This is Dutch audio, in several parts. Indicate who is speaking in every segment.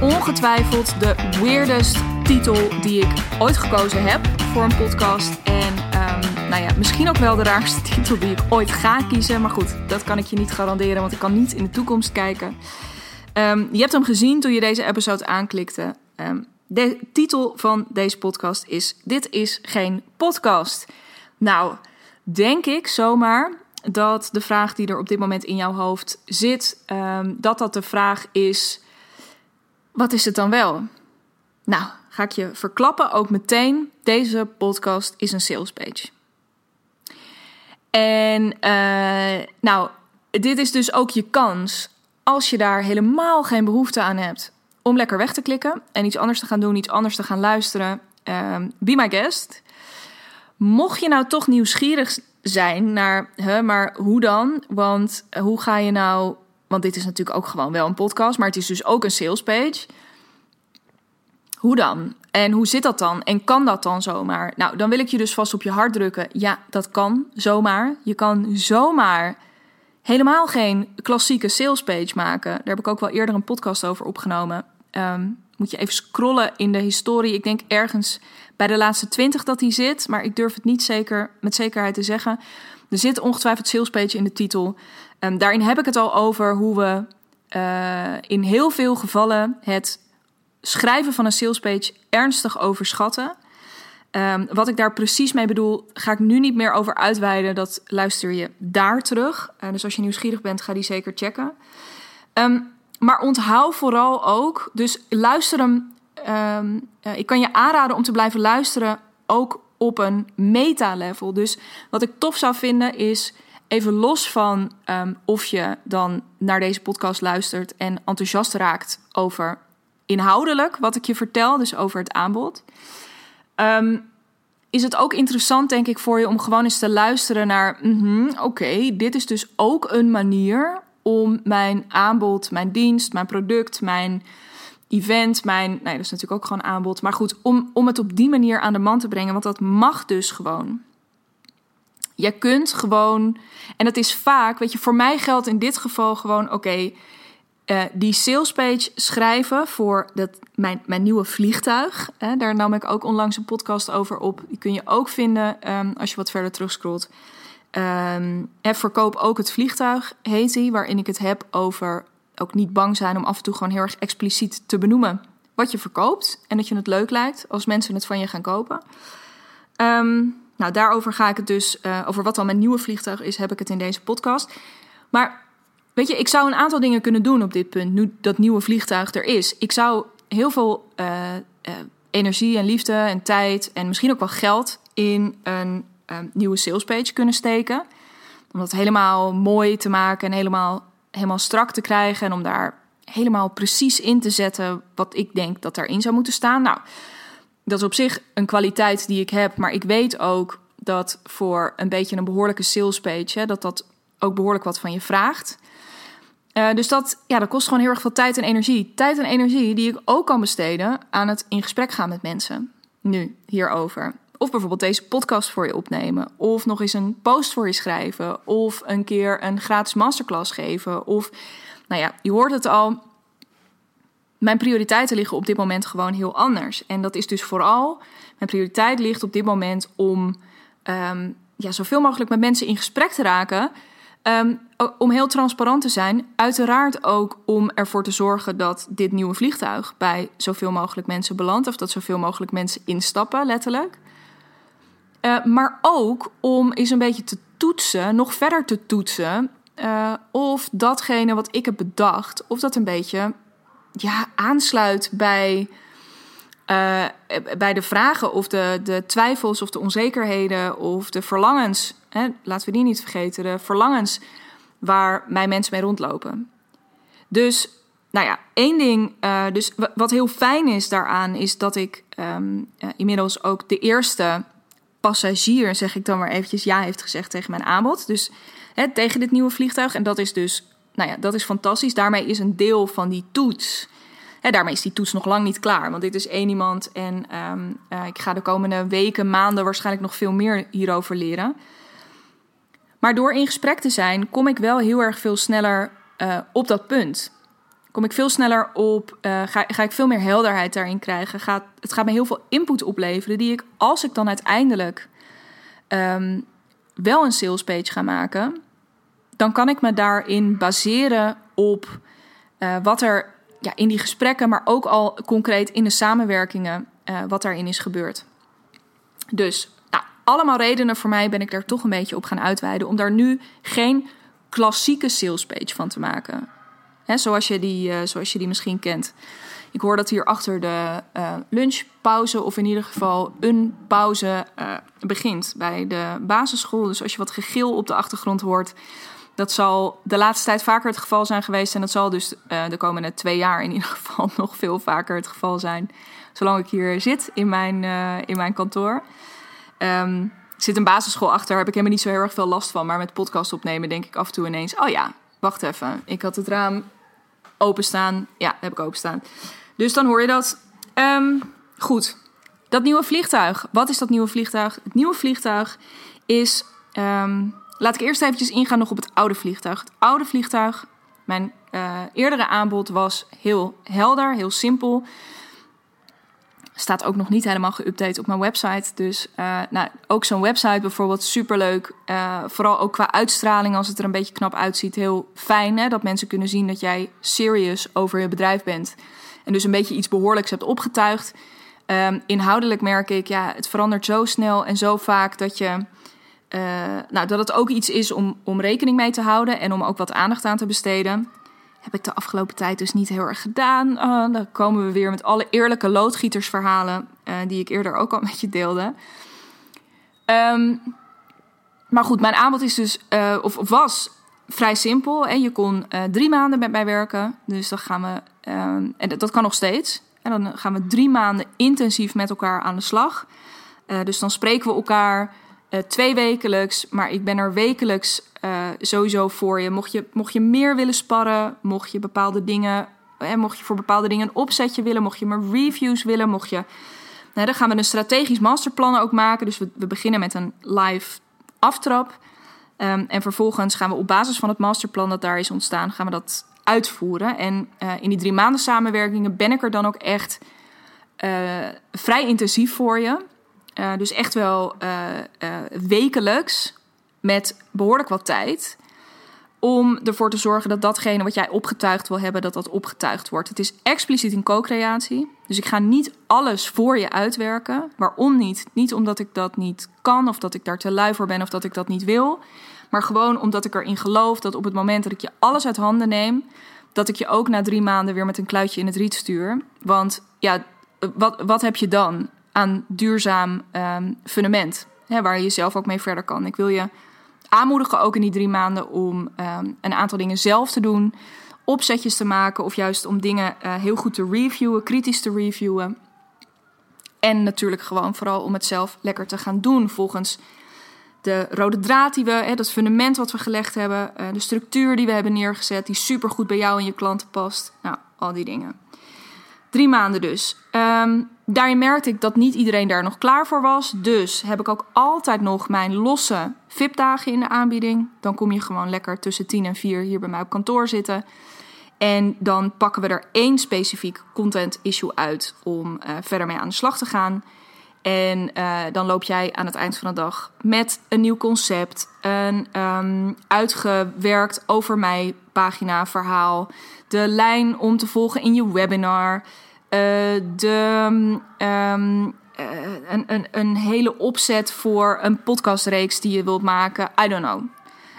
Speaker 1: ongetwijfeld de weirdest titel die ik ooit gekozen heb voor een podcast. En um, nou ja, misschien ook wel de raarste titel die ik ooit ga kiezen. Maar goed, dat kan ik je niet garanderen, want ik kan niet in de toekomst kijken. Um, je hebt hem gezien toen je deze episode aanklikte. Um, de titel van deze podcast is: Dit is geen podcast. Nou, denk ik zomaar dat de vraag die er op dit moment in jouw hoofd zit, dat dat de vraag is wat is het dan wel? Nou, ga ik je verklappen ook meteen. Deze podcast is een sales page. En uh, nou, dit is dus ook je kans als je daar helemaal geen behoefte aan hebt om lekker weg te klikken en iets anders te gaan doen, iets anders te gaan luisteren. Uh, be my guest. Mocht je nou toch nieuwsgierig zijn naar, hè, maar hoe dan? Want hoe ga je nou want dit is natuurlijk ook gewoon wel een podcast, maar het is dus ook een sales page. Hoe dan? En hoe zit dat dan? En kan dat dan zomaar? Nou, dan wil ik je dus vast op je hart drukken. Ja, dat kan zomaar. Je kan zomaar helemaal geen klassieke sales page maken. Daar heb ik ook wel eerder een podcast over opgenomen. Um, moet je even scrollen in de historie. Ik denk ergens bij de laatste twintig dat die zit, maar ik durf het niet zeker met zekerheid te zeggen. Er zit ongetwijfeld sales page in de titel. Um, daarin heb ik het al over hoe we uh, in heel veel gevallen het schrijven van een salespage ernstig overschatten. Um, wat ik daar precies mee bedoel, ga ik nu niet meer over uitweiden. Dat luister je daar terug. Uh, dus als je nieuwsgierig bent, ga die zeker checken. Um, maar onthoud vooral ook, dus luister hem. Uh, ik kan je aanraden om te blijven luisteren, ook op een meta-level. Dus wat ik tof zou vinden is even los van um, of je dan naar deze podcast luistert en enthousiast raakt over inhoudelijk wat ik je vertel, dus over het aanbod. Um, is het ook interessant, denk ik, voor je om gewoon eens te luisteren naar: mm oké, dit is dus ook een manier om mijn aanbod, mijn dienst, mijn product, mijn event, mijn. Nee, dat is natuurlijk ook gewoon aanbod. Maar goed, om, om het op die manier aan de man te brengen, want dat mag dus gewoon. Je kunt gewoon, en dat is vaak, weet je, voor mij geldt in dit geval gewoon: oké, okay, uh, die salespage schrijven voor dat, mijn, mijn nieuwe vliegtuig. Hè, daar nam ik ook onlangs een podcast over op. Die kun je ook vinden um, als je wat verder terugscrollt. Um, verkoop ook het vliegtuig, heet die, waarin ik het heb over ook niet bang zijn om af en toe gewoon heel erg expliciet te benoemen wat je verkoopt. En dat je het leuk lijkt als mensen het van je gaan kopen. Um, nou, daarover ga ik het dus, uh, over wat dan mijn nieuwe vliegtuig is, heb ik het in deze podcast. Maar Weet je, ik zou een aantal dingen kunnen doen op dit punt, nu dat nieuwe vliegtuig er is. Ik zou heel veel uh, uh, energie en liefde en tijd en misschien ook wel geld in een nieuwe salespage kunnen steken. Om dat helemaal mooi te maken en helemaal, helemaal strak te krijgen. En om daar helemaal precies in te zetten wat ik denk dat daarin zou moeten staan. Nou, dat is op zich een kwaliteit die ik heb. Maar ik weet ook dat voor een beetje een behoorlijke salespage, hè, dat dat ook behoorlijk wat van je vraagt. Uh, dus dat, ja, dat kost gewoon heel erg veel tijd en energie. Tijd en energie die ik ook kan besteden aan het in gesprek gaan met mensen. Nu, hierover. Of bijvoorbeeld deze podcast voor je opnemen. Of nog eens een post voor je schrijven. Of een keer een gratis masterclass geven. Of, nou ja, je hoort het al. Mijn prioriteiten liggen op dit moment gewoon heel anders. En dat is dus vooral, mijn prioriteit ligt op dit moment om um, ja, zoveel mogelijk met mensen in gesprek te raken Um, om heel transparant te zijn, uiteraard ook om ervoor te zorgen dat dit nieuwe vliegtuig bij zoveel mogelijk mensen belandt, of dat zoveel mogelijk mensen instappen, letterlijk. Uh, maar ook om eens een beetje te toetsen, nog verder te toetsen, uh, of datgene wat ik heb bedacht, of dat een beetje ja, aansluit bij, uh, bij de vragen of de, de twijfels of de onzekerheden of de verlangens hè, laten we die niet vergeten, de verlangens waar mijn mensen mee rondlopen. Dus, nou ja, één ding, uh, dus wat heel fijn is daaraan, is dat ik um, uh, inmiddels ook de eerste passagier, zeg ik dan maar eventjes, ja heeft gezegd tegen mijn aanbod. Dus hè, tegen dit nieuwe vliegtuig. En dat is dus, nou ja, dat is fantastisch. Daarmee is een deel van die toets. Hè, daarmee is die toets nog lang niet klaar. Want dit is één iemand. En um, uh, ik ga de komende weken, maanden waarschijnlijk nog veel meer hierover leren. Maar door in gesprek te zijn, kom ik wel heel erg veel sneller uh, op dat punt. kom ik veel sneller op, uh, ga, ga ik veel meer helderheid daarin krijgen. Gaat, het gaat me heel veel input opleveren die ik, als ik dan uiteindelijk um, wel een sales page ga maken, dan kan ik me daarin baseren op uh, wat er ja, in die gesprekken, maar ook al concreet in de samenwerkingen, uh, wat daarin is gebeurd. Dus nou, allemaal redenen voor mij ben ik daar toch een beetje op gaan uitweiden om daar nu geen klassieke sales page van te maken. Zoals, je die, uh, zoals je die misschien kent. Ik hoor dat hier achter de uh, lunchpauze, of in ieder geval een pauze, begint bij de basisschool. Dus als je wat gegil op de achtergrond hoort, dat zal de laatste tijd vaker het geval zijn geweest. En dat zal dus uh, de komende twee jaar in ieder geval nog veel vaker het geval zijn. Zolang ik hier zit in mijn, in mijn kantoor. Um, zit een basisschool achter, heb ik helemaal niet zo heel erg veel last van. Maar met podcast opnemen denk ik af en toe ineens... oh ja, wacht even, ik had het raam openstaan. Ja, heb ik openstaan. Dus dan hoor je dat. Um, goed, dat nieuwe vliegtuig. Wat is dat nieuwe vliegtuig? Het nieuwe vliegtuig is... Um, laat ik eerst eventjes ingaan nog op het oude vliegtuig. Het oude vliegtuig, mijn uh, eerdere aanbod was heel helder, heel simpel staat ook nog niet helemaal geüpdate op mijn website. Dus uh, nou, ook zo'n website bijvoorbeeld, superleuk. Uh, vooral ook qua uitstraling, als het er een beetje knap uitziet, heel fijn. Hè? Dat mensen kunnen zien dat jij serious over je bedrijf bent. En dus een beetje iets behoorlijks hebt opgetuigd. Um, inhoudelijk merk ik, ja, het verandert zo snel en zo vaak dat je... Uh, nou, dat het ook iets is om, om rekening mee te houden en om ook wat aandacht aan te besteden heb ik de afgelopen tijd dus niet heel erg gedaan. Uh, dan komen we weer met alle eerlijke loodgietersverhalen uh, die ik eerder ook al met je deelde. Um, maar goed, mijn aanbod is dus, uh, of, of, was vrij simpel. En je kon drie maanden met mij werken. Dus dan gaan we, um, en dat, dat, kan nog steeds. En dan gaan we drie maanden intensief met elkaar aan de slag. dus dan spreken we elkaar uh, twee wekelijks, maar ik ben er wekelijks uh, sowieso voor je. Mocht, je. mocht je meer willen sparren, mocht je bepaalde dingen, eh, mocht je voor bepaalde dingen een opzetje willen, mocht je maar reviews willen, mocht je. Nou, dan gaan we een strategisch masterplan ook maken. Dus we, we beginnen met een live aftrap. Um, en vervolgens gaan we op basis van het masterplan dat daar is ontstaan, gaan we dat uitvoeren. En uh, in die drie maanden samenwerkingen ben ik er dan ook echt vrij intensief voor je. Uh, dus echt wel uh, uh, wekelijks met behoorlijk wat tijd. Om ervoor te zorgen dat datgene wat jij opgetuigd wil hebben, dat dat opgetuigd wordt. Het is expliciet een co-creatie. Dus ik ga niet alles voor je uitwerken. Waarom niet? Niet omdat ik dat niet kan, of dat ik daar te lui voor ben, of dat ik dat niet wil. Maar gewoon omdat ik erin geloof dat op het moment dat ik je alles uit handen neem, dat ik je ook na drie maanden weer met een kluitje in het riet stuur. Want ja, wat, wat heb je dan? Aan duurzaam um, fundament. Hè, waar je jezelf ook mee verder kan. Ik wil je aanmoedigen ook in die drie maanden om um, een aantal dingen zelf te doen. Opzetjes te maken of juist om dingen uh, heel goed te reviewen, kritisch te reviewen. En natuurlijk gewoon vooral om het zelf lekker te gaan doen volgens de rode draad die we, hè, dat fundament wat we gelegd hebben, uh, de structuur die we hebben neergezet, die supergoed bij jou en je klanten past. Nou, al die dingen. Drie maanden dus. Um, daarin merkte ik dat niet iedereen daar nog klaar voor was. Dus heb ik ook altijd nog mijn losse VIP-dagen in de aanbieding. Dan kom je gewoon lekker tussen 10 en 4 hier bij mij op kantoor zitten. En dan pakken we er één specifiek content issue uit om uh, verder mee aan de slag te gaan. En uh, dan loop jij aan het eind van de dag met een nieuw concept, een um, uitgewerkt over mij pagina verhaal, de lijn om te volgen in je webinar, de, um, uh, een, een, een hele opzet voor een podcastreeks die je wilt maken. I don't know.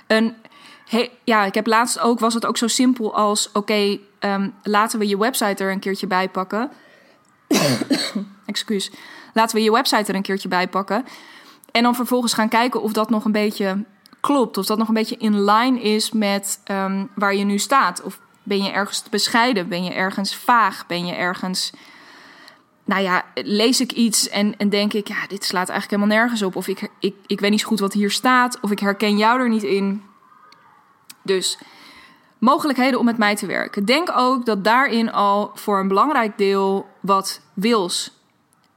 Speaker 1: Een, ja, ik heb laatst ook, was het ook zo simpel als: oké, um, laten we je website er een keertje bij pakken. Excuus. Laten we je website er een keertje bij pakken. En dan vervolgens gaan kijken of dat nog een beetje klopt. Of dat nog een beetje in line is met um, waar je nu staat. Of ben je ergens bescheiden? Ben je ergens vaag? Ben je ergens. Nou ja, lees ik iets en, en denk ik, ja, dit slaat eigenlijk helemaal nergens op. Of ik, ik, ik weet niet goed wat hier staat. Of ik herken jou er niet in. Dus mogelijkheden om met mij te werken. Denk ook dat daarin al voor een belangrijk deel wat wils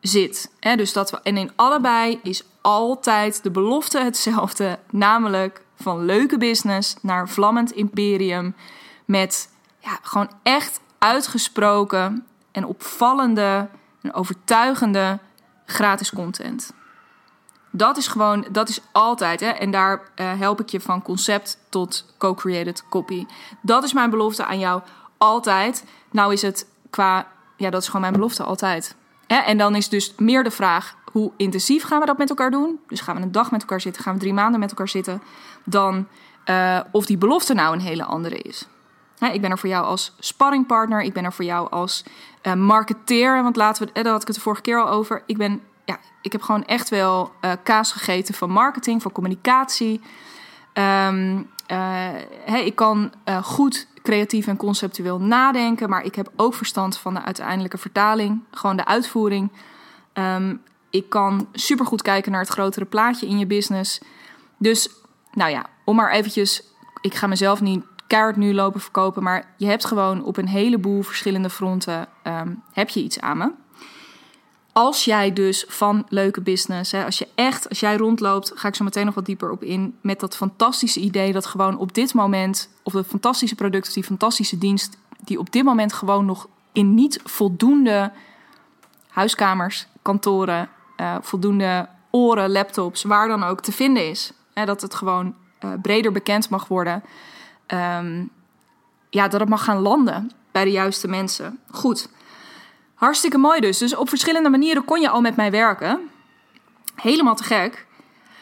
Speaker 1: zit. dus dat we, en in allebei is altijd de belofte hetzelfde. Namelijk van leuke business naar vlammend imperium. Met ja, gewoon echt uitgesproken en opvallende en overtuigende gratis content. Dat is gewoon, dat is altijd. Hè? En daar uh, help ik je van concept tot co-created copy. Dat is mijn belofte aan jou altijd. Nou is het qua, ja, dat is gewoon mijn belofte altijd. Hè? En dan is dus meer de vraag: hoe intensief gaan we dat met elkaar doen? Dus gaan we een dag met elkaar zitten, gaan we drie maanden met elkaar zitten, dan uh, of die belofte nou een hele andere is. Ik ben er voor jou als sparringpartner, ik ben er voor jou als uh, marketeer. Want laten we, daar had ik het de vorige keer al over. Ik ben ja, ik heb gewoon echt wel uh, kaas gegeten van marketing, van communicatie. Um, uh, hey, ik kan goed creatief en conceptueel nadenken, maar ik heb ook verstand van de uiteindelijke vertaling, gewoon de uitvoering. Um, ik kan supergoed kijken naar het grotere plaatje in je business. Dus, nou ja, om maar eventjes, ik ga mezelf niet kaart nu lopen verkopen, maar je hebt gewoon op een heleboel verschillende fronten um, heb je iets aan me als jij dus van leuke business, hè, als je echt, als jij rondloopt, ga ik zo meteen nog wat dieper op in, met dat fantastische idee dat gewoon op dit moment, of dat fantastische product of die fantastische dienst, die op dit moment gewoon nog in niet voldoende huiskamers, kantoren, uh, voldoende oren, laptops, waar dan ook te vinden is. Hè, dat het gewoon uh, breder bekend mag worden. Um, ja, dat het mag gaan landen bij de juiste mensen. Goed. Hartstikke mooi dus. Dus op verschillende manieren kon je al met mij werken. Helemaal te gek.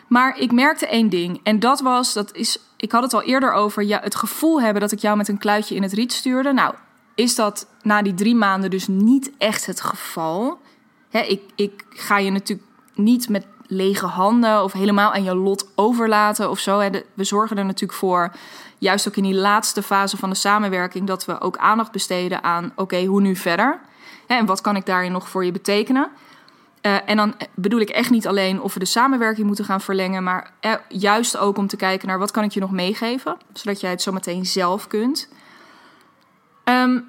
Speaker 1: Maar ik merkte één ding. En dat was, dat is, ik had het al eerder over, ja, het gevoel hebben dat ik jou met een kluitje in het riet stuurde. Nou, is dat na die drie maanden dus niet echt het geval. ik, ik ga je natuurlijk niet met lege handen of helemaal aan je lot overlaten of zo. we zorgen er natuurlijk voor, juist ook in die laatste fase van de samenwerking, dat we ook aandacht besteden aan: oké, hoe nu verder? en wat kan ik daarin nog voor je betekenen? Uh, en dan bedoel ik echt niet alleen of we de samenwerking moeten gaan verlengen, maar uh, juist ook om te kijken naar wat kan ik je nog meegeven, zodat jij het zometeen zelf kunt. Um,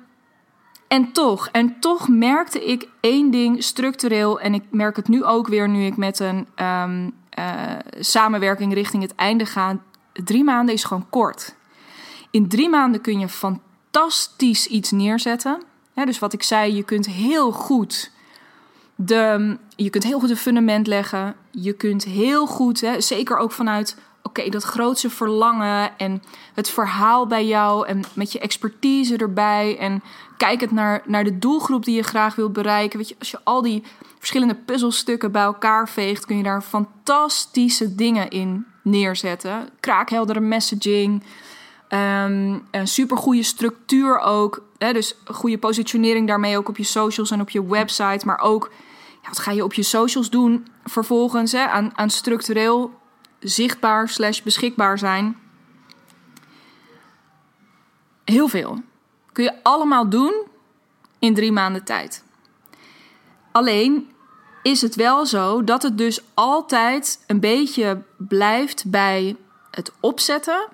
Speaker 1: en toch, en toch merkte ik één ding structureel, en ik merk het nu ook weer nu ik met een um, uh, samenwerking richting het einde ga. Drie maanden is gewoon kort. In drie maanden kun je fantastisch iets neerzetten dus wat ik zei, je kunt heel goed de, je kunt heel goed een fundament leggen. Je kunt heel goed, zeker ook vanuit oké, dat grootste verlangen en het verhaal bij jou en met je expertise erbij en kijkend naar, naar de doelgroep die je graag wilt bereiken. Je, als je al die verschillende puzzelstukken bij elkaar veegt, kun je daar fantastische dingen in neerzetten. Kraakheldere messaging, um, een supergoeie structuur ook. Hè, dus goede positionering daarmee ook op je socials en op je website. Maar ook, ja, wat ga je op je socials doen vervolgens hè, aan, aan structureel zichtbaar slash beschikbaar zijn? Heel veel. Kun je allemaal doen in drie maanden tijd. Alleen is het wel zo dat het dus altijd een beetje blijft bij het opzetten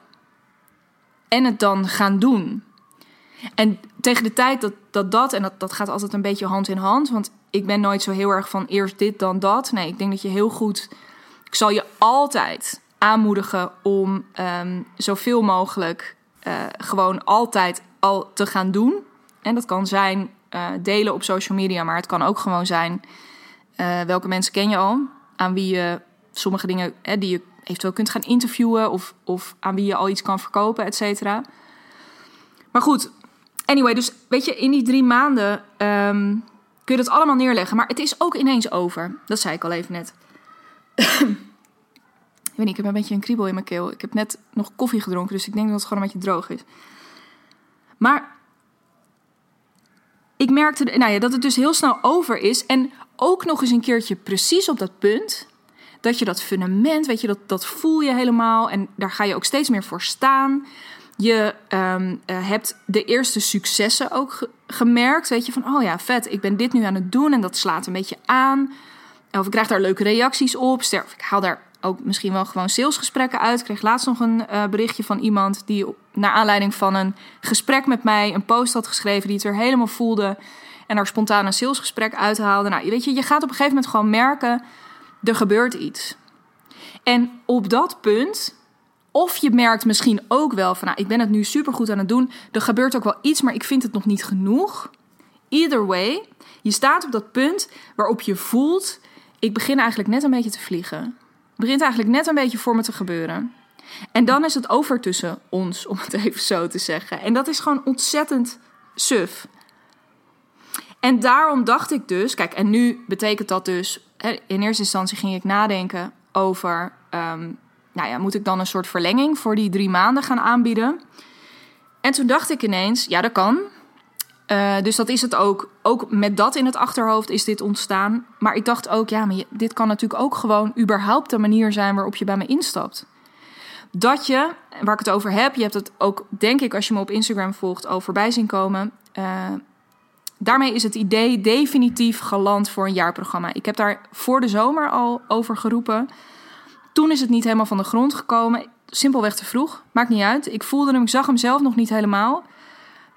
Speaker 1: en het dan gaan doen. En tegen de tijd dat dat, dat en dat, dat gaat altijd een beetje hand in hand, want ik ben nooit zo heel erg van eerst dit dan dat. Nee, ik denk dat je heel goed. Ik zal je altijd aanmoedigen om um, zoveel mogelijk uh, gewoon altijd al te gaan doen. En dat kan zijn uh, delen op social media, maar het kan ook gewoon zijn uh, welke mensen ken je al, aan wie je sommige dingen die je eventueel kunt gaan interviewen of, of aan wie je al iets kan verkopen, et cetera. Maar goed, anyway, dus weet je, in die drie maanden um, kun je dat allemaal neerleggen. Maar het is ook ineens over. Dat zei ik al even net. ik ik heb een beetje een kriebel in mijn keel. Ik heb net nog koffie gedronken, dus ik denk dat het gewoon een beetje droog is. Maar ik merkte nou ja, dat het dus heel snel over is. En ook nog eens een keertje precies op dat punt dat je dat fundament, weet je, dat, dat voel je helemaal. En daar ga je ook steeds meer voor staan. Je um, uh, hebt de eerste successen ook gemerkt. Weet je, van oh ja, vet, ik ben dit nu aan het doen en dat slaat een beetje aan. Of ik krijg daar leuke reacties op. Sterf, ik haal daar ook misschien wel gewoon salesgesprekken uit. Ik kreeg laatst nog een uh, berichtje van iemand die naar aanleiding van een gesprek met mij een post had geschreven die het er helemaal voelde. En daar spontaan een salesgesprek uithaalde. Nou, weet je, je gaat op een gegeven moment gewoon merken er gebeurt iets. En op dat punt, of je merkt misschien ook wel van, nou, ik ben het nu supergoed aan het doen. Er gebeurt ook wel iets, maar ik vind het nog niet genoeg. Either way, je staat op dat punt waarop je voelt, ik begin eigenlijk net een beetje te vliegen. Het begint eigenlijk net een beetje voor me te gebeuren. En dan is het over tussen ons, om het even zo te zeggen. En dat is gewoon ontzettend suf. En daarom dacht ik dus, kijk, en nu betekent dat dus, in eerste instantie ging ik nadenken over, ehm, nou ja, moet ik dan een soort verlenging voor die drie maanden gaan aanbieden? En toen dacht ik ineens, ja, dat kan. Uh, dus dat is het ook. Ook met dat in het achterhoofd is dit ontstaan. Maar ik dacht ook, ja, maar dit kan natuurlijk ook gewoon überhaupt de manier zijn waarop je bij me instapt. Dat je, waar ik het over heb, je hebt het ook, denk ik, als je me op Instagram volgt, al voorbij zien komen. Uh, daarmee is het idee definitief geland voor een jaarprogramma. Ik heb daar voor de zomer al over geroepen. Toen is het niet helemaal van de grond gekomen. Simpelweg te vroeg. Maakt niet uit. Ik voelde hem, ik zag hem zelf nog niet helemaal.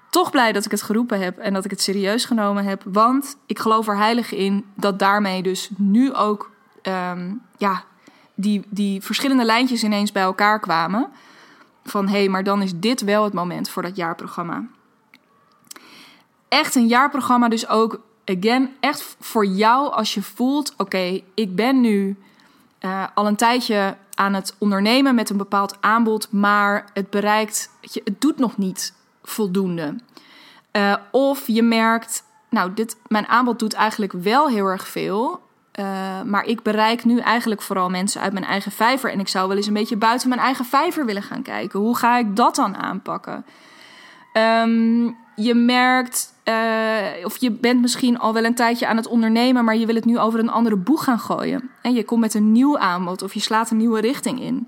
Speaker 1: Toch blij dat ik het geroepen heb en dat ik het serieus genomen heb. Want ik geloof er heilig in dat daarmee dus nu ook um, ja, die, die verschillende lijntjes ineens bij elkaar kwamen. Van hé, hey, maar dan is dit wel het moment voor dat jaarprogramma echt een jaarprogramma dus ook, again, echt voor jou als je voelt: oké, ik ben nu uh, al een tijdje aan het ondernemen met een bepaald aanbod, maar het bereikt, het doet nog niet voldoende. Uh, of je merkt, nou, dit, mijn aanbod doet eigenlijk wel heel erg veel. Uh, maar ik bereik nu eigenlijk vooral mensen uit mijn eigen vijver. En ik zou wel eens een beetje buiten mijn eigen vijver willen gaan kijken. Hoe ga ik dat dan aanpakken? Um, je merkt, uh, of je bent misschien al wel een tijdje aan het ondernemen, maar je wil het nu over een andere boeg gaan gooien. En je komt met een nieuw aanbod of je slaat een nieuwe richting in.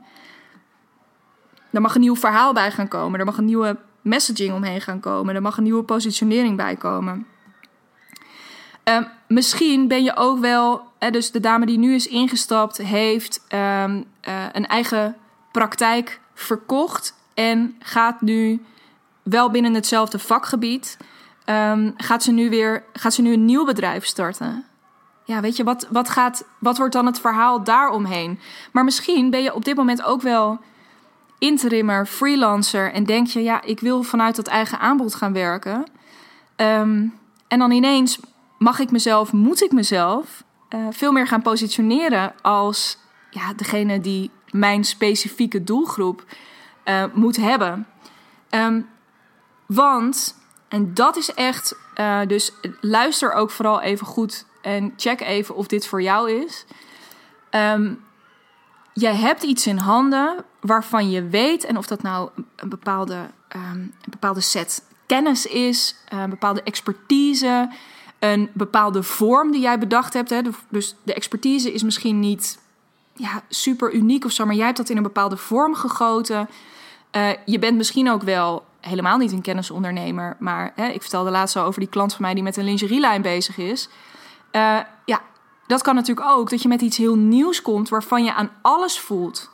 Speaker 1: Er mag een nieuw verhaal bij gaan komen, er mag een nieuwe messaging omheen gaan komen, er mag een nieuwe positionering bij komen. Uh, misschien ben je ook wel, dus de dame die nu is ingestapt, heeft um, uh, een eigen praktijk verkocht en gaat nu wel binnen hetzelfde vakgebied, um, gaat, ze nu weer, gaat ze nu een nieuw bedrijf starten. Ja, weet je, wat, wat, gaat, wat wordt dan het verhaal daaromheen? Maar misschien ben je op dit moment ook wel interimmer, freelancer en denk je, ja, ik wil vanuit dat eigen aanbod gaan werken. Um, en dan ineens mag ik mezelf, moet ik mezelf uh, veel meer gaan positioneren als ja, degene die mijn specifieke doelgroep uh, moet hebben. Um, want, en dat is echt, uh, dus luister ook vooral even goed en check even of dit voor jou is. Um, jij hebt iets in handen waarvan je weet, en of dat nou een bepaalde, een bepaalde set kennis is, een bepaalde expertise, een bepaalde vorm die jij bedacht hebt. Hè? Dus de expertise is misschien niet ja, super uniek of zo, maar jij hebt dat in een bepaalde vorm gegoten. Uh, je bent misschien ook wel helemaal niet een kennisondernemer. Maar hè, ik vertelde laatst al over die klant van mij die met een lingerielijn bezig is. Uh, ja, dat kan natuurlijk ook. Dat je met iets heel nieuws komt waarvan je aan alles voelt.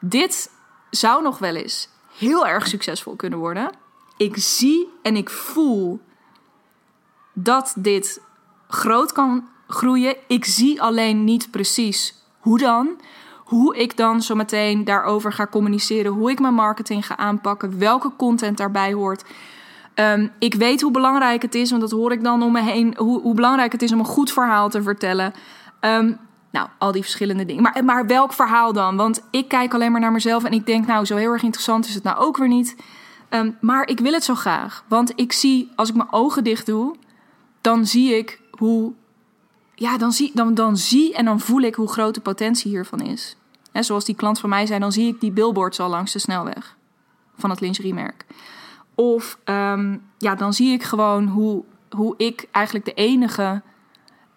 Speaker 1: Dit zou nog wel eens heel erg succesvol kunnen worden. Ik zie en ik voel dat dit groot kan groeien. Ik zie alleen niet precies hoe dan hoe ik dan zo meteen daarover ga communiceren, hoe ik mijn marketing ga aanpakken, welke content daarbij hoort. Um, ik weet hoe belangrijk het is, want dat hoor ik dan om me heen, hoe, hoe belangrijk het is om een goed verhaal te vertellen. Um, nou, al die verschillende dingen. Maar, maar welk verhaal dan? Want ik kijk alleen maar naar mezelf en ik denk, nou, zo heel erg interessant is het nou ook weer niet. Um, maar ik wil het zo graag. Want ik zie, als ik mijn ogen dicht doe, dan zie ik hoe. Ja, dan zie, dan, dan zie en dan voel ik hoe groot de potentie hiervan is. En zoals die klant van mij zei, dan zie ik die billboards al langs de snelweg van het lingeriemerk. Of um, ja, dan zie ik gewoon hoe, hoe ik eigenlijk de enige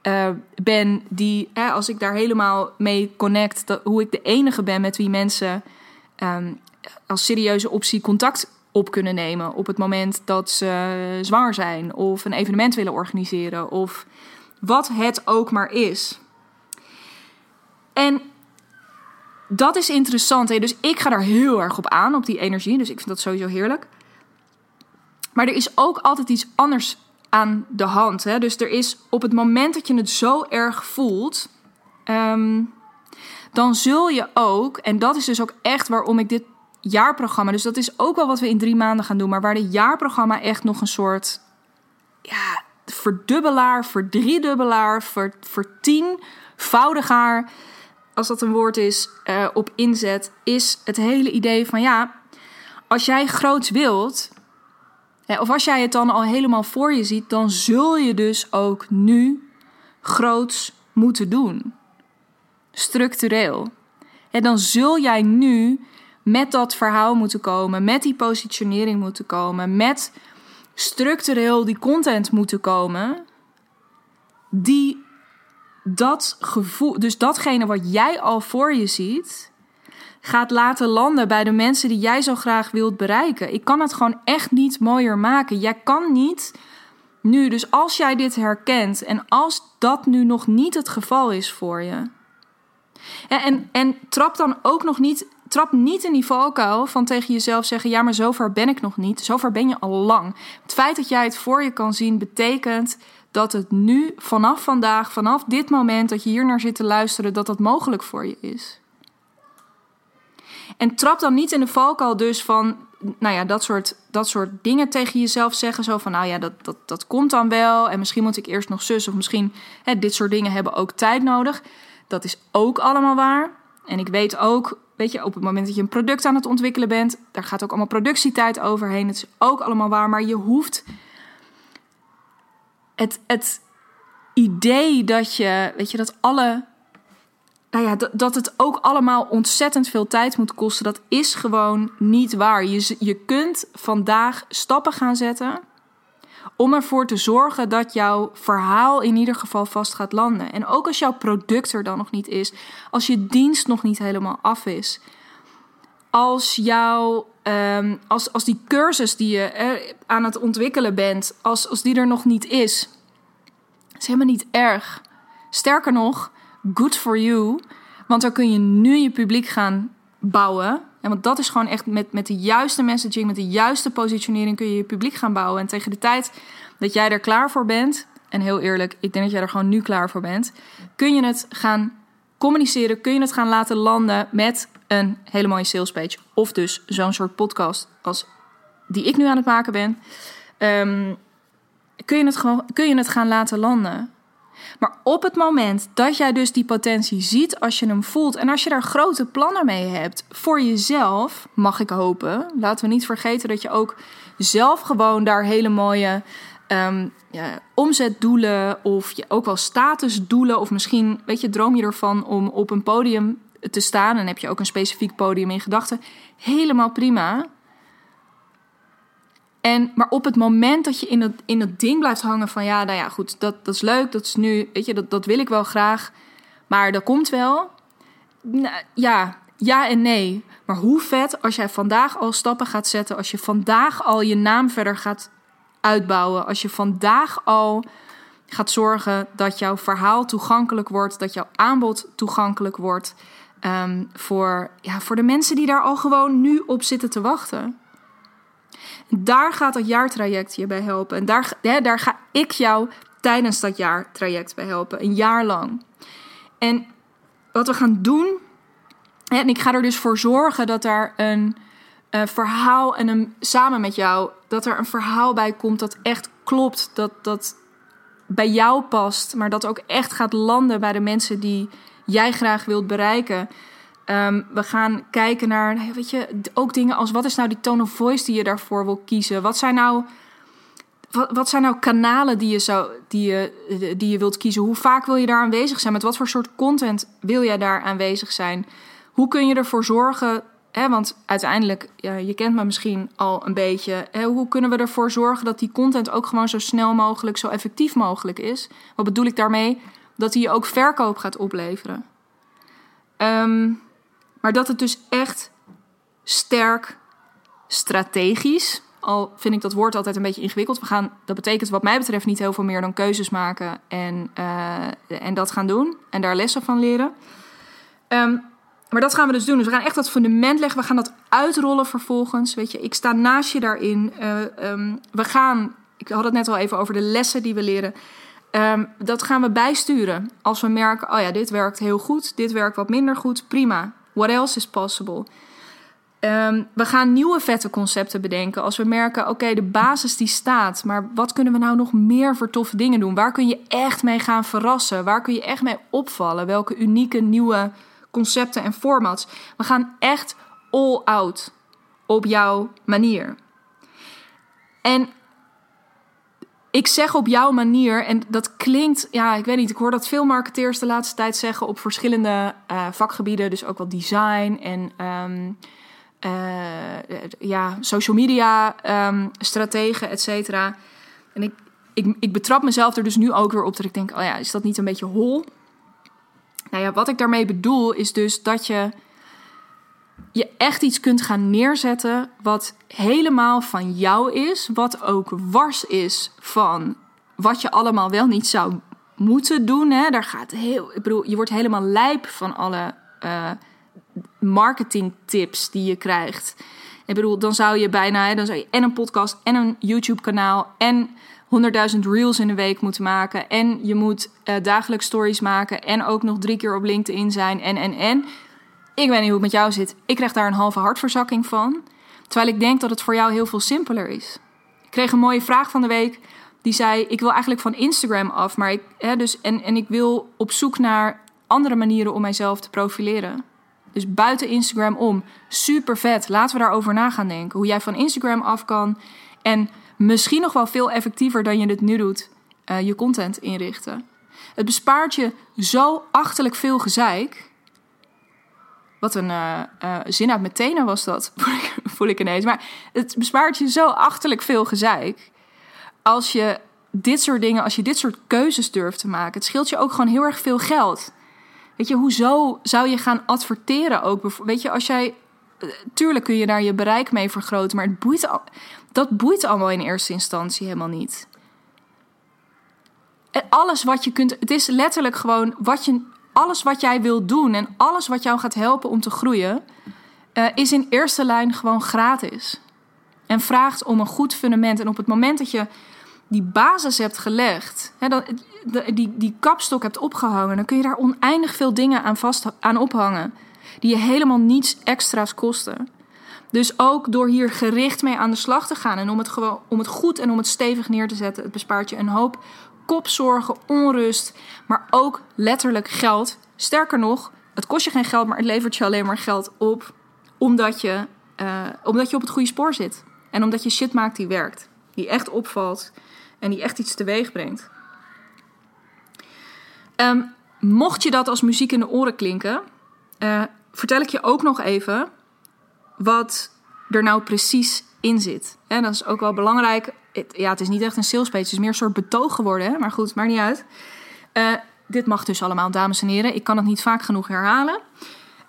Speaker 1: uh, ben die, eh, als ik daar helemaal mee connect, hoe ik de enige ben met wie mensen um, als serieuze optie contact op kunnen nemen op het moment dat ze zwanger zijn of een evenement willen organiseren of wat het ook maar is. En dat is interessant. Hè? Dus ik ga daar heel erg op aan, op die energie. Dus ik vind dat sowieso heerlijk. Maar er is ook altijd iets anders aan de hand. Hè? Dus er is op het moment dat je het zo erg voelt, um, dan zul je ook, en dat is dus ook echt waarom ik dit jaarprogramma. Dus dat is ook wel wat we in drie maanden gaan doen. Maar waar de jaarprogramma echt nog een soort ja, verdubbelaar, verdriedubbelaar, ver, vertienvoudigaar, als dat een woord is, uh, op inzet, is het hele idee van ja, als jij groots wilt, of als jij het dan al helemaal voor je ziet, dan zul je dus ook nu groots moeten doen. Structureel. En dan zul jij nu met dat verhaal moeten komen, met die positionering moeten komen, met structureel die content moeten komen, die dat gevoel, dus datgene wat jij al voor je ziet, gaat laten landen bij de mensen die jij zo graag wilt bereiken. Ik kan het gewoon echt niet mooier maken. Jij kan niet nu, dus als jij dit herkent en als dat nu nog niet het geval is voor je. En, en, trap dan ook nog niet, trap niet in die valkuil van tegen jezelf zeggen: ja, maar zover ben ik nog niet. Zover ben je al lang. Het feit dat jij het voor je kan zien, betekent dat het nu, vanaf vandaag, vanaf dit moment dat je hier naar zit te luisteren, dat dat mogelijk voor je is. En trap dan niet in de valkuil dus van, nou ja, dat soort, dat soort dingen tegen jezelf zeggen. Zo van, nou ja, dat, dat, dat komt dan wel. En misschien moet ik eerst nog zus. Of misschien, hè, dit soort dingen hebben ook tijd nodig. Dat is ook allemaal waar. En ik weet ook, weet je, op het moment dat je een product aan het ontwikkelen bent, daar gaat ook allemaal productietijd overheen. Het is ook allemaal waar. Maar je hoeft het, het idee dat je, weet je, dat alle nou ja, dat, het ook allemaal ontzettend veel tijd moet kosten, dat is gewoon niet waar. Je, je kunt vandaag stappen gaan zetten om ervoor te zorgen dat jouw verhaal in ieder geval vast gaat landen. En ook als jouw product er dan nog niet is, als je dienst nog niet helemaal af is, als jouw, um, als, als die cursus die je aan het ontwikkelen bent, als, als die er nog niet is, is helemaal niet erg. Sterker nog, good for you. Want dan kun je nu je publiek gaan bouwen. En want dat is gewoon echt met, met de juiste messaging, met de juiste positionering kun je je publiek gaan bouwen. En tegen de tijd dat jij er klaar voor bent, en heel eerlijk, ik denk dat jij er gewoon nu klaar voor bent, kun je het gaan communiceren, kun je het gaan laten landen met een hele mooie salespage. Of dus zo'n soort podcast als die ik nu aan het maken ben. Um, kun, je het gewoon, kun je het gaan laten landen. Maar op het moment dat jij dus die potentie ziet, als je hem voelt en als je daar grote plannen mee hebt voor jezelf, mag ik hopen. Laten we niet vergeten dat je ook zelf gewoon daar hele mooie um, ja, omzetdoelen of je ook wel statusdoelen of misschien, weet je, droom je ervan om op een podium te staan en heb je ook een specifiek podium in gedachten. Helemaal prima. En, maar op het moment dat je in dat, in dat ding blijft hangen van ja, nou ja, goed, dat, dat is leuk, dat is nu, weet je, dat, dat wil ik wel graag, maar dat komt wel. Nou, ja, ja en nee. Maar hoe vet als jij vandaag al stappen gaat zetten, als je vandaag al je naam verder gaat uitbouwen, als je vandaag al gaat zorgen dat jouw verhaal toegankelijk wordt, dat jouw aanbod toegankelijk wordt um, voor, ja, voor de mensen die daar al gewoon nu op zitten te wachten. Daar gaat dat jaartraject je bij helpen. En daar, hè, daar ga ik jou tijdens dat jaartraject bij helpen. Een jaar lang. En wat we gaan doen. En ik ga er dus voor zorgen dat er een uh, verhaal en een, samen met jou. Dat er een verhaal bij komt dat echt klopt. Dat, dat bij jou past. Maar dat ook echt gaat landen bij de mensen die jij graag wilt bereiken. Um, we gaan kijken naar, weet je, ook dingen als wat is nou die tone of voice die je daarvoor wil kiezen? Wat zijn nou, wat, wat zijn nou kanalen die je, zou, die, je, die je wilt kiezen? Hoe vaak wil je daar aanwezig zijn? Met wat voor soort content wil jij daar aanwezig zijn? Hoe kun je ervoor zorgen? Want uiteindelijk, ja, je kent me misschien al een beetje. Hoe kunnen we ervoor zorgen dat die content ook gewoon zo snel mogelijk, zo effectief mogelijk is? Wat bedoel ik daarmee? Dat die je ook verkoop gaat opleveren. Um, maar dat het dus echt sterk strategisch. Al vind ik dat woord altijd een beetje ingewikkeld. We gaan, dat betekent wat mij betreft niet heel veel meer dan keuzes maken en, uh, en dat gaan doen. En daar lessen van leren. Um, maar dat gaan we dus doen. Dus we gaan echt dat fundament leggen. We gaan dat uitrollen vervolgens. Weet je, ik sta naast je daarin. Uh, um, we gaan, ik had het net al even over de lessen die we leren. Um, dat gaan we bijsturen. Als we merken, oh ja, dit werkt heel goed. Dit werkt wat minder goed. Prima. What else is possible? Ehm, we gaan nieuwe vette concepten bedenken. Als we merken, oké, de basis die staat. Maar wat kunnen we nou nog meer voor toffe dingen doen? Waar kun je echt mee gaan verrassen? Waar kun je echt mee opvallen? Welke unieke nieuwe concepten en formats? We gaan echt all out op jouw manier. En ik zeg op jouw manier, en dat klinkt, ja, ik weet niet, ik hoor dat veel marketeers de laatste tijd zeggen op verschillende uh, vakgebieden, dus ook wel design en um, uh, ja, social media um, strategen, et cetera. En ik, ik, ik betrap mezelf er dus nu ook weer op dat ik denk, oh ja, is dat niet een beetje hol? Nou ja, wat ik daarmee bedoel is dus dat je je echt iets kunt gaan neerzetten wat helemaal van jou is, wat ook wars is van wat je allemaal wel niet zou moeten doen. Hè? Daar gaat heel, ik bedoel, je wordt helemaal lijp van alle uh, marketing tips die je krijgt. Ik bedoel, dan zou je bijna, dan zou je en een podcast en een YouTube kanaal en 100.000 reels in de week moeten maken. En je moet uh, dagelijks stories maken en ook nog drie keer op LinkedIn zijn en en en. Ik weet niet hoe het met jou zit. Ik krijg daar een halve hartverzakking van. Terwijl ik denk dat het voor jou heel veel simpeler is. Ik kreeg een mooie vraag van de week. Die zei: Ik wil eigenlijk van Instagram af. Maar ik, hè, dus, en, en ik wil op zoek naar andere manieren om mijzelf te profileren. Dus buiten Instagram om. Super vet. Laten we daarover na gaan denken. Hoe jij van Instagram af kan. En misschien nog wel veel effectiever dan je het nu doet. Uh, je content inrichten. Het bespaart je zo achterlijk veel gezeik. Wat een uh, uh, zin uit mijn was dat, voel ik ineens. Maar het bespaart je zo achterlijk veel gezeik. Als je dit soort dingen, als je dit soort keuzes durft te maken. Het scheelt je ook gewoon heel erg veel geld. Weet je, hoezo zou je gaan adverteren ook? Weet je, als jij... Eh, tuurlijk kun je daar je bereik mee vergroten, maar het boeit, dat boeit allemaal in eerste instantie helemaal niet. alles wat je kunt... Het is letterlijk gewoon wat je alles wat jij wilt doen en alles wat jou gaat helpen om te groeien, uh, is in eerste lijn gewoon gratis. En vraagt om een goed fundament. En op het moment dat je die basis hebt gelegd, hè, die, die kapstok hebt opgehangen, dan kun je daar oneindig veel dingen aan vast aan ophangen. Die je helemaal niets extra's kosten. Dus ook door hier gericht mee aan de slag te gaan en om het, gewoon, om het goed en om het stevig neer te zetten, het bespaart je een hoop kopzorgen, onrust, maar ook letterlijk geld. Sterker nog, het kost je geen geld, maar het levert je alleen maar geld op omdat je, uh, omdat je op het goede spoor zit. En omdat je shit maakt die werkt, die echt opvalt en die echt iets teweeg brengt. Um, mocht je dat als muziek in de oren klinken, uh, vertel ik je ook nog even wat er nou precies in zit. En dat is ook wel belangrijk ja, het is niet echt een sales page. Het is meer een soort betoog geworden. Hè? Maar goed, maakt niet uit. Uh, dit mag dus allemaal, dames en heren. Ik kan het niet vaak genoeg herhalen.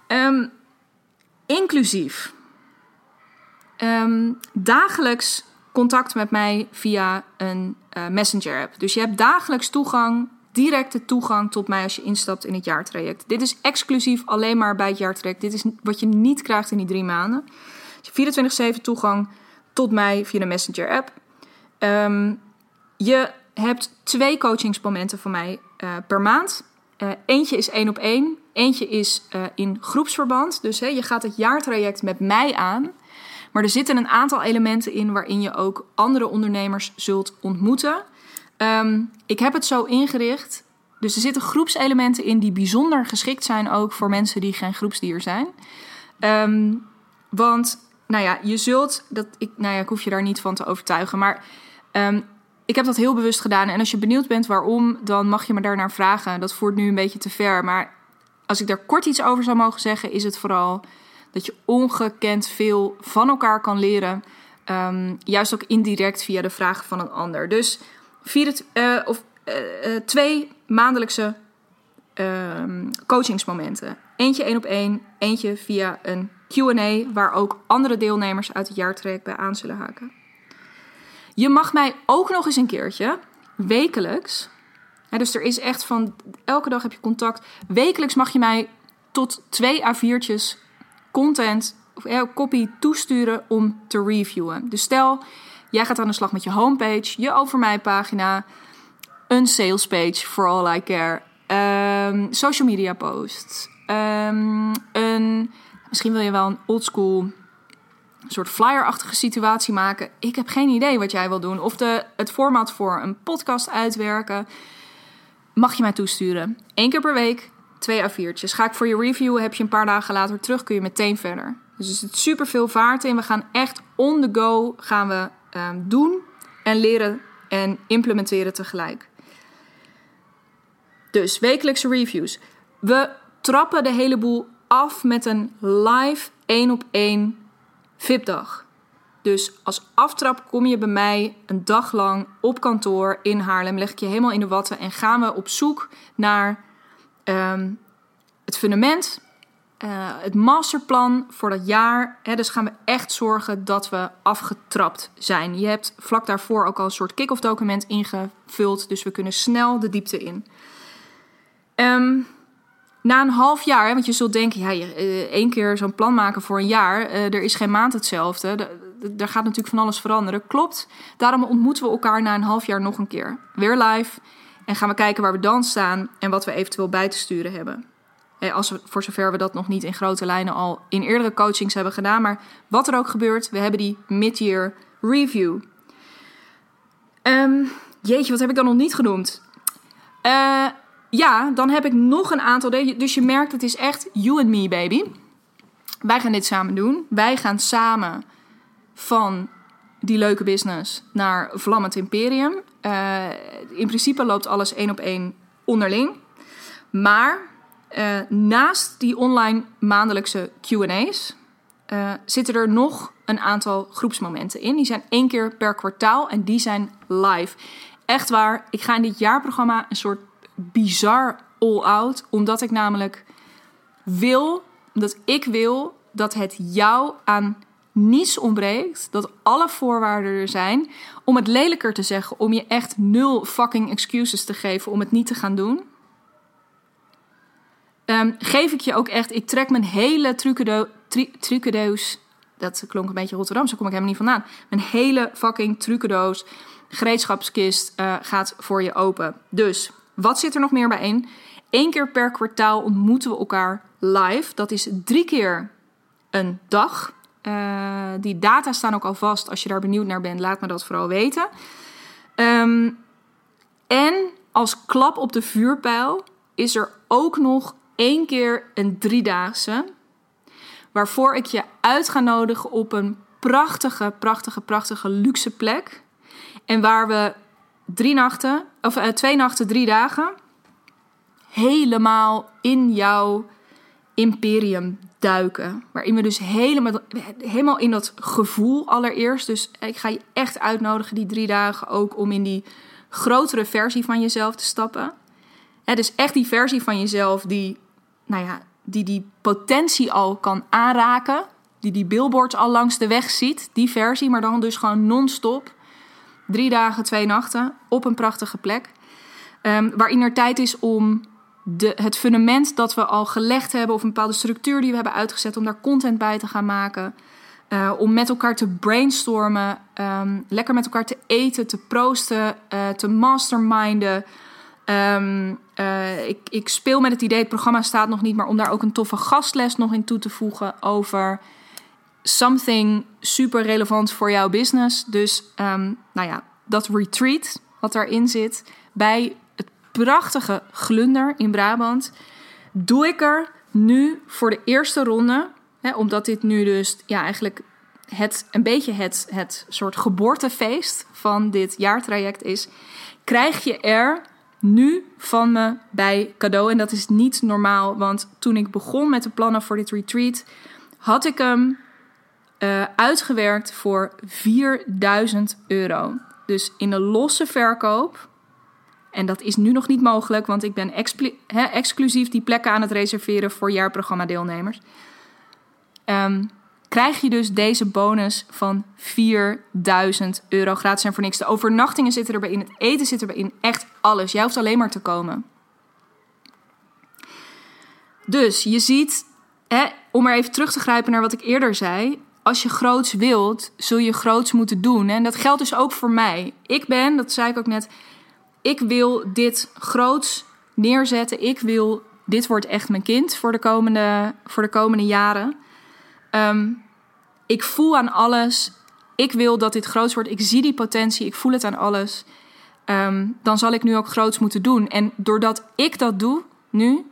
Speaker 1: Um, inclusief um, dagelijks contact met mij via een uh, messenger-app. Dus je hebt dagelijks toegang, directe toegang tot mij als je instapt in het jaartraject. Dit is exclusief alleen maar bij het jaartraject. Dit is wat je niet krijgt in die drie maanden. 24-7 toegang tot mij via de messenger-app. Um, je hebt twee coachingsmomenten van mij uh, per maand. Uh, eentje is één op één, eentje is uh, in groepsverband. Dus je gaat het jaartraject met mij aan. Maar er zitten een aantal elementen in waarin je ook andere ondernemers zult ontmoeten. Um, ik heb het zo ingericht. Dus er zitten groepselementen in die bijzonder geschikt zijn ook voor mensen die geen groepsdier zijn. Um, want, nou ja, je zult, dat, ik, nou ja, ik hoef je daar niet van te overtuigen, maar Um, ik heb dat heel bewust gedaan. En als je benieuwd bent waarom, dan mag je me daarnaar vragen. Dat voert nu een beetje te ver. Maar als ik daar kort iets over zou mogen zeggen, is het vooral dat je ongekend veel van elkaar kan leren. Um, juist ook indirect via de vragen van een ander. Dus vier uh, of, uh, uh, twee maandelijkse ehm, coachingsmomenten. Eentje één op één, eentje via een QA, waar ook andere deelnemers uit het jaartraject bij aan zullen haken. Je mag mij ook nog eens een keertje, wekelijks. Hè, dus er is echt van elke dag heb je contact. Wekelijks mag je mij tot twee A4'tjes content of eh, copy toesturen om te reviewen. Dus stel, jij gaat aan de slag met je homepage, je over mij pagina, een sales page for all I care, um, social media posts, um, een, misschien wil je wel een oldschool soort flyerachtige situatie maken. Ik heb geen idee wat jij wil doen. Of de, het format voor een podcast uitwerken. Mag je mij toesturen. Eén keer per week, twee A4'tjes. Ga ik voor je review, heb je een paar dagen later terug, kun je meteen verder. Dus er zit super veel vaart in. We gaan echt on the go gaan we, ehm, doen en leren en implementeren tegelijk. Dus wekelijkse reviews. We trappen de hele boel af met een live één op één VIP-dag. Dus als aftrap kom je bij mij een dag lang op kantoor in Haarlem. Leg ik je helemaal in de watten en gaan we op zoek naar ehm, het fundament, uh, het masterplan voor dat jaar. dus gaan we echt zorgen dat we afgetrapt zijn. Je hebt vlak daarvoor ook al een soort kick-off document ingevuld. Dus we kunnen snel de diepte in. Um, na een half jaar, want je zult denken, ja, je, uh, één keer zo'n plan maken voor een jaar, uh, er is geen maand hetzelfde. Er gaat natuurlijk van alles veranderen. Klopt. Daarom ontmoeten we elkaar na een half jaar nog een keer. Weer live. En gaan we kijken waar we dan staan en wat we eventueel bij te sturen hebben. als we, voor zover we dat nog niet in grote lijnen al in eerdere coachings hebben gedaan. Maar wat er ook gebeurt, we hebben die mid-year review. Um, jeetje, wat heb ik dan nog niet genoemd? Uh, ja, dan heb ik nog een aantal. Dus je merkt, het is echt you and me, baby. Wij gaan dit samen doen. Wij gaan samen van die leuke business naar Vlammend Imperium. Uh, in principe loopt alles één op één onderling. Maar uh, naast die online maandelijkse QA's eh, zitten er nog een aantal groepsmomenten in. Die zijn één keer per kwartaal en die zijn live. Echt waar, ik ga in dit jaarprogramma een soort bizar all-out. Omdat ik namelijk wil, dat ik wil dat het jou aan niets ontbreekt. Dat alle voorwaarden er zijn. Om het lelijker te zeggen, om je echt nul fucking excuses te geven om het niet te gaan doen. Um, geef ik je ook echt, ik trek mijn hele trucendoos. Dat klonk een beetje Rotterdam, zo kom ik helemaal niet vandaan. Mijn hele fucking trucendoos, gereedschapskist uh, gaat voor je open. Dus wat zit er nog meer bij in? Eén keer per kwartaal ontmoeten we elkaar live. Dat is drie keer een dag. Uh, die data staan ook al vast. Als je daar benieuwd naar bent, laat me dat vooral weten. Um, en als klap op de vuurpijl is er ook nog één keer een driedaagse. Waarvoor ik je uit ga nodigen op een prachtige, prachtige, prachtige luxe plek. En waar we drie nachten, of uh, twee nachten, drie dagen, helemaal in jouw imperium duiken. Waarin we dus helemaal, helemaal in dat gevoel allereerst. Dus ik ga je echt uitnodigen die drie dagen ook om in die grotere versie van jezelf te stappen. Het is echt die versie van jezelf die, nou ja, die die potentie al kan aanraken. Die die billboards al langs de weg ziet. Die versie, maar dan dus gewoon non-stop. Drie dagen, twee nachten op een prachtige plek. Um, waarin er tijd is om de, het fundament dat we al gelegd hebben, of een bepaalde structuur die we hebben uitgezet, om daar content bij te gaan maken. Uh, om met elkaar te brainstormen, um, lekker met elkaar te eten, te proosten, uh, te masterminden. Um, uh, ik, ik, speel met het idee, het programma staat nog niet, maar om daar ook een toffe gastles nog in toe te voegen over something super relevant voor jouw business. Dus um, nou ja, dat retreat wat daarin zit bij het prachtige Glunder in Brabant, doe ik er nu voor de eerste ronde, hè, omdat dit nu dus ja, eigenlijk het, een beetje het, het soort geboortefeest van dit jaartraject is, krijg je er nu van me bij cadeau. En dat is niet normaal, want toen ik begon met de plannen voor dit retreat, had ik hem uh, uitgewerkt voor 4000 euro. Dus in de losse verkoop. En dat is nu nog niet mogelijk, want ik ben exclusief die plekken aan het reserveren voor jaarprogramma-deelnemers. Um, krijg je dus deze bonus van 4000 euro gratis en voor niks. De overnachtingen zitten erbij in, het eten zit erbij in, echt alles. Jij hoeft alleen maar te komen. Dus je ziet, om er even terug te grijpen naar wat ik eerder zei als je groots wilt, zul je groots moeten doen. En dat geldt dus ook voor mij. Ik ben, dat zei ik ook net, ik wil dit groots neerzetten. Ik wil, dit wordt echt mijn kind voor de komende, voor de komende jaren. Um, ik voel aan alles. Ik wil dat dit groot wordt. Ik zie die potentie. Ik voel het aan alles. Ehm, dan zal ik nu ook groots moeten doen. En doordat ik dat doe, nu,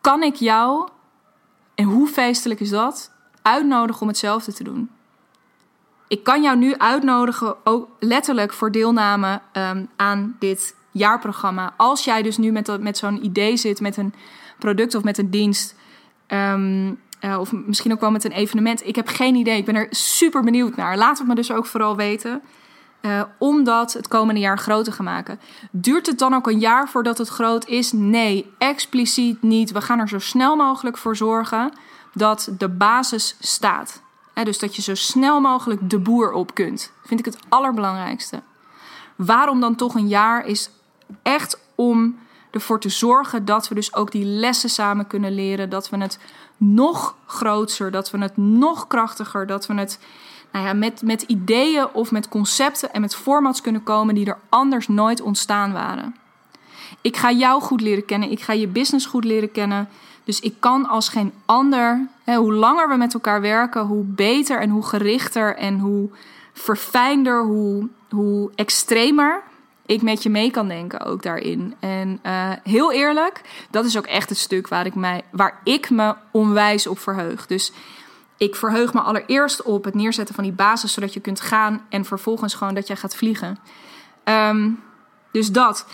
Speaker 1: kan ik jou, en hoe feestelijk is dat, uitnodigen om hetzelfde te doen. Ik kan jou nu uitnodigen, ook letterlijk voor deelname ehm, aan dit jaarprogramma. Als jij dus nu met, met zo'n idee zit, met een product of met een dienst. Ehm, eh, of misschien ook wel met een evenement. Ik heb geen idee. Ik ben er super benieuwd naar. Laat het me dus ook vooral weten. Uh, om dat het komende jaar groter te maken. Duurt het dan ook een jaar voordat het groot is? Nee, expliciet niet. We gaan er zo snel mogelijk voor zorgen dat de basis staat. dus dat je zo snel mogelijk de boer op kunt. Vind ik het allerbelangrijkste. Waarom dan toch een jaar is echt om ervoor te zorgen dat we dus ook die lessen samen kunnen leren. Dat we het nog groter, dat we het nog krachtiger, dat we het nou ja, met, met ideeën of met concepten en met formats kunnen komen die er anders nooit ontstaan waren. Ik ga jou goed leren kennen, ik ga je business goed leren kennen. Dus ik kan als geen ander, hè, hoe langer we met elkaar werken, hoe beter en hoe gerichter en hoe verfijnder, hoe, hoe extremer ik met je mee kan denken ook daarin. En uh, heel eerlijk, dat is ook echt het stuk waar ik, mij, waar ik me onwijs op verheug. Dus ik verheug me allereerst op het neerzetten van die basis, zodat je kunt gaan en vervolgens gewoon dat jij gaat vliegen. Um, dus dat.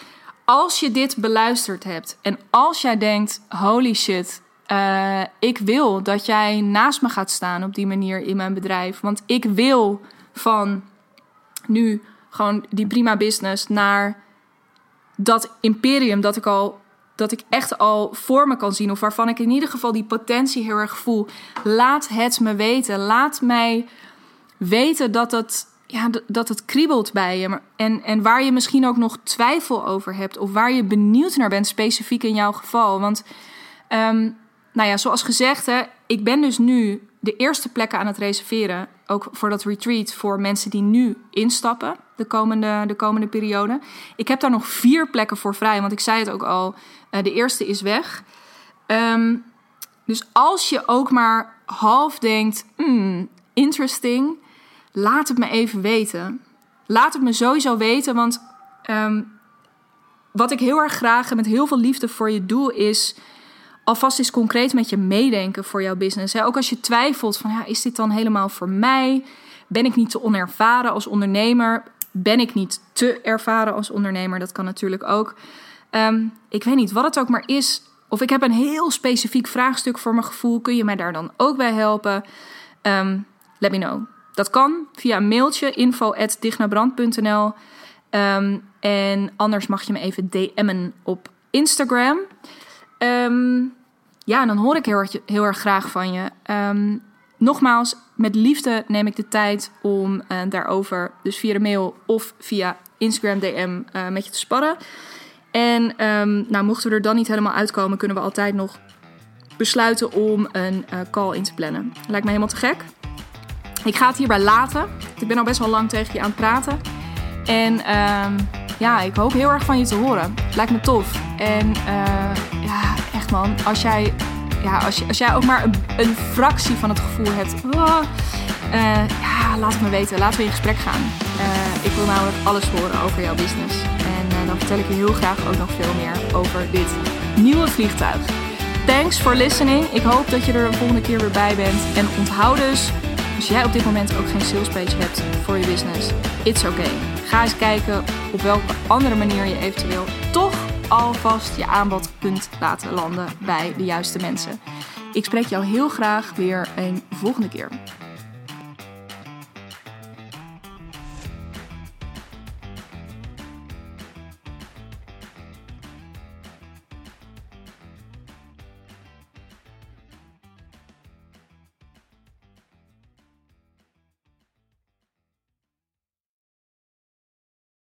Speaker 1: Als je dit beluisterd hebt en als jij denkt: holy shit, uh, ik wil dat jij naast me gaat staan op die manier in mijn bedrijf. Want ik wil van nu gewoon die prima business naar dat imperium dat ik al dat ik echt al voor me kan zien of waarvan ik in ieder geval die potentie heel erg voel. Laat het me weten. Laat mij weten dat het, ja, dat het kriebelt bij je. En, en waar je misschien ook nog twijfel over hebt of waar je benieuwd naar bent, specifiek in jouw geval. Want, um, nou ja, zoals gezegd, hè, ik ben dus nu de eerste plekken aan het reserveren. Ook voor dat retreat voor mensen die nu instappen de komende, de komende periode. Ik heb daar nog vier plekken voor vrij, want ik zei het ook al. Uh, de eerste is weg. Um, dus als je ook maar half denkt, hmm, interesting, laat het me even weten. Laat het me sowieso weten, want um, wat ik heel erg graag en met heel veel liefde voor je doe, is alvast eens concreet met je meedenken voor jouw business. Ook als je twijfelt van, ja, is dit dan helemaal voor mij? Ben ik niet te onervaren als ondernemer? Ben ik niet te ervaren als ondernemer? Dat kan natuurlijk ook. Um, ik weet niet wat het ook maar is. Of ik heb een heel specifiek vraagstuk voor mijn gevoel. Kun je mij daar dan ook bij helpen? Um, let me know. Dat kan via een mailtje info.dignabrand.nl um, ehm, En anders mag je me even DM'en op Instagram. Um, ja, en dan hoor ik heel erg, heel graag van je. Um, nogmaals, met liefde neem ik de tijd om uh, daarover, dus via de mail of via Instagram DM, uh, met je te sparren. En nou, mochten we er dan niet helemaal uitkomen, kunnen we altijd nog besluiten om een uh, call in te plannen. Lijkt me helemaal te gek. Ik ga het hierbij laten. Ik ben al best wel lang tegen je aan het praten. En ja, ik hoop heel erg van je te horen. Lijkt me tof. En ja, echt man, als jij, ja, als, als jij ook maar een, fractie van het gevoel hebt. Oh, uh, ja, laat het me weten. Laten we in gesprek gaan. Uh, ik wil namelijk alles horen over jouw business. En dan vertel ik je heel graag ook nog veel meer over dit nieuwe vliegtuig. Thanks for listening. Ik hoop dat je er de volgende keer weer bij bent. En onthoud dus, als jij op dit moment ook geen salespage hebt voor je business, it's okay. Ga eens kijken op welke andere manier je eventueel toch alvast je aanbod kunt laten landen bij de juiste mensen. Ik spreek jou heel graag weer een volgende keer.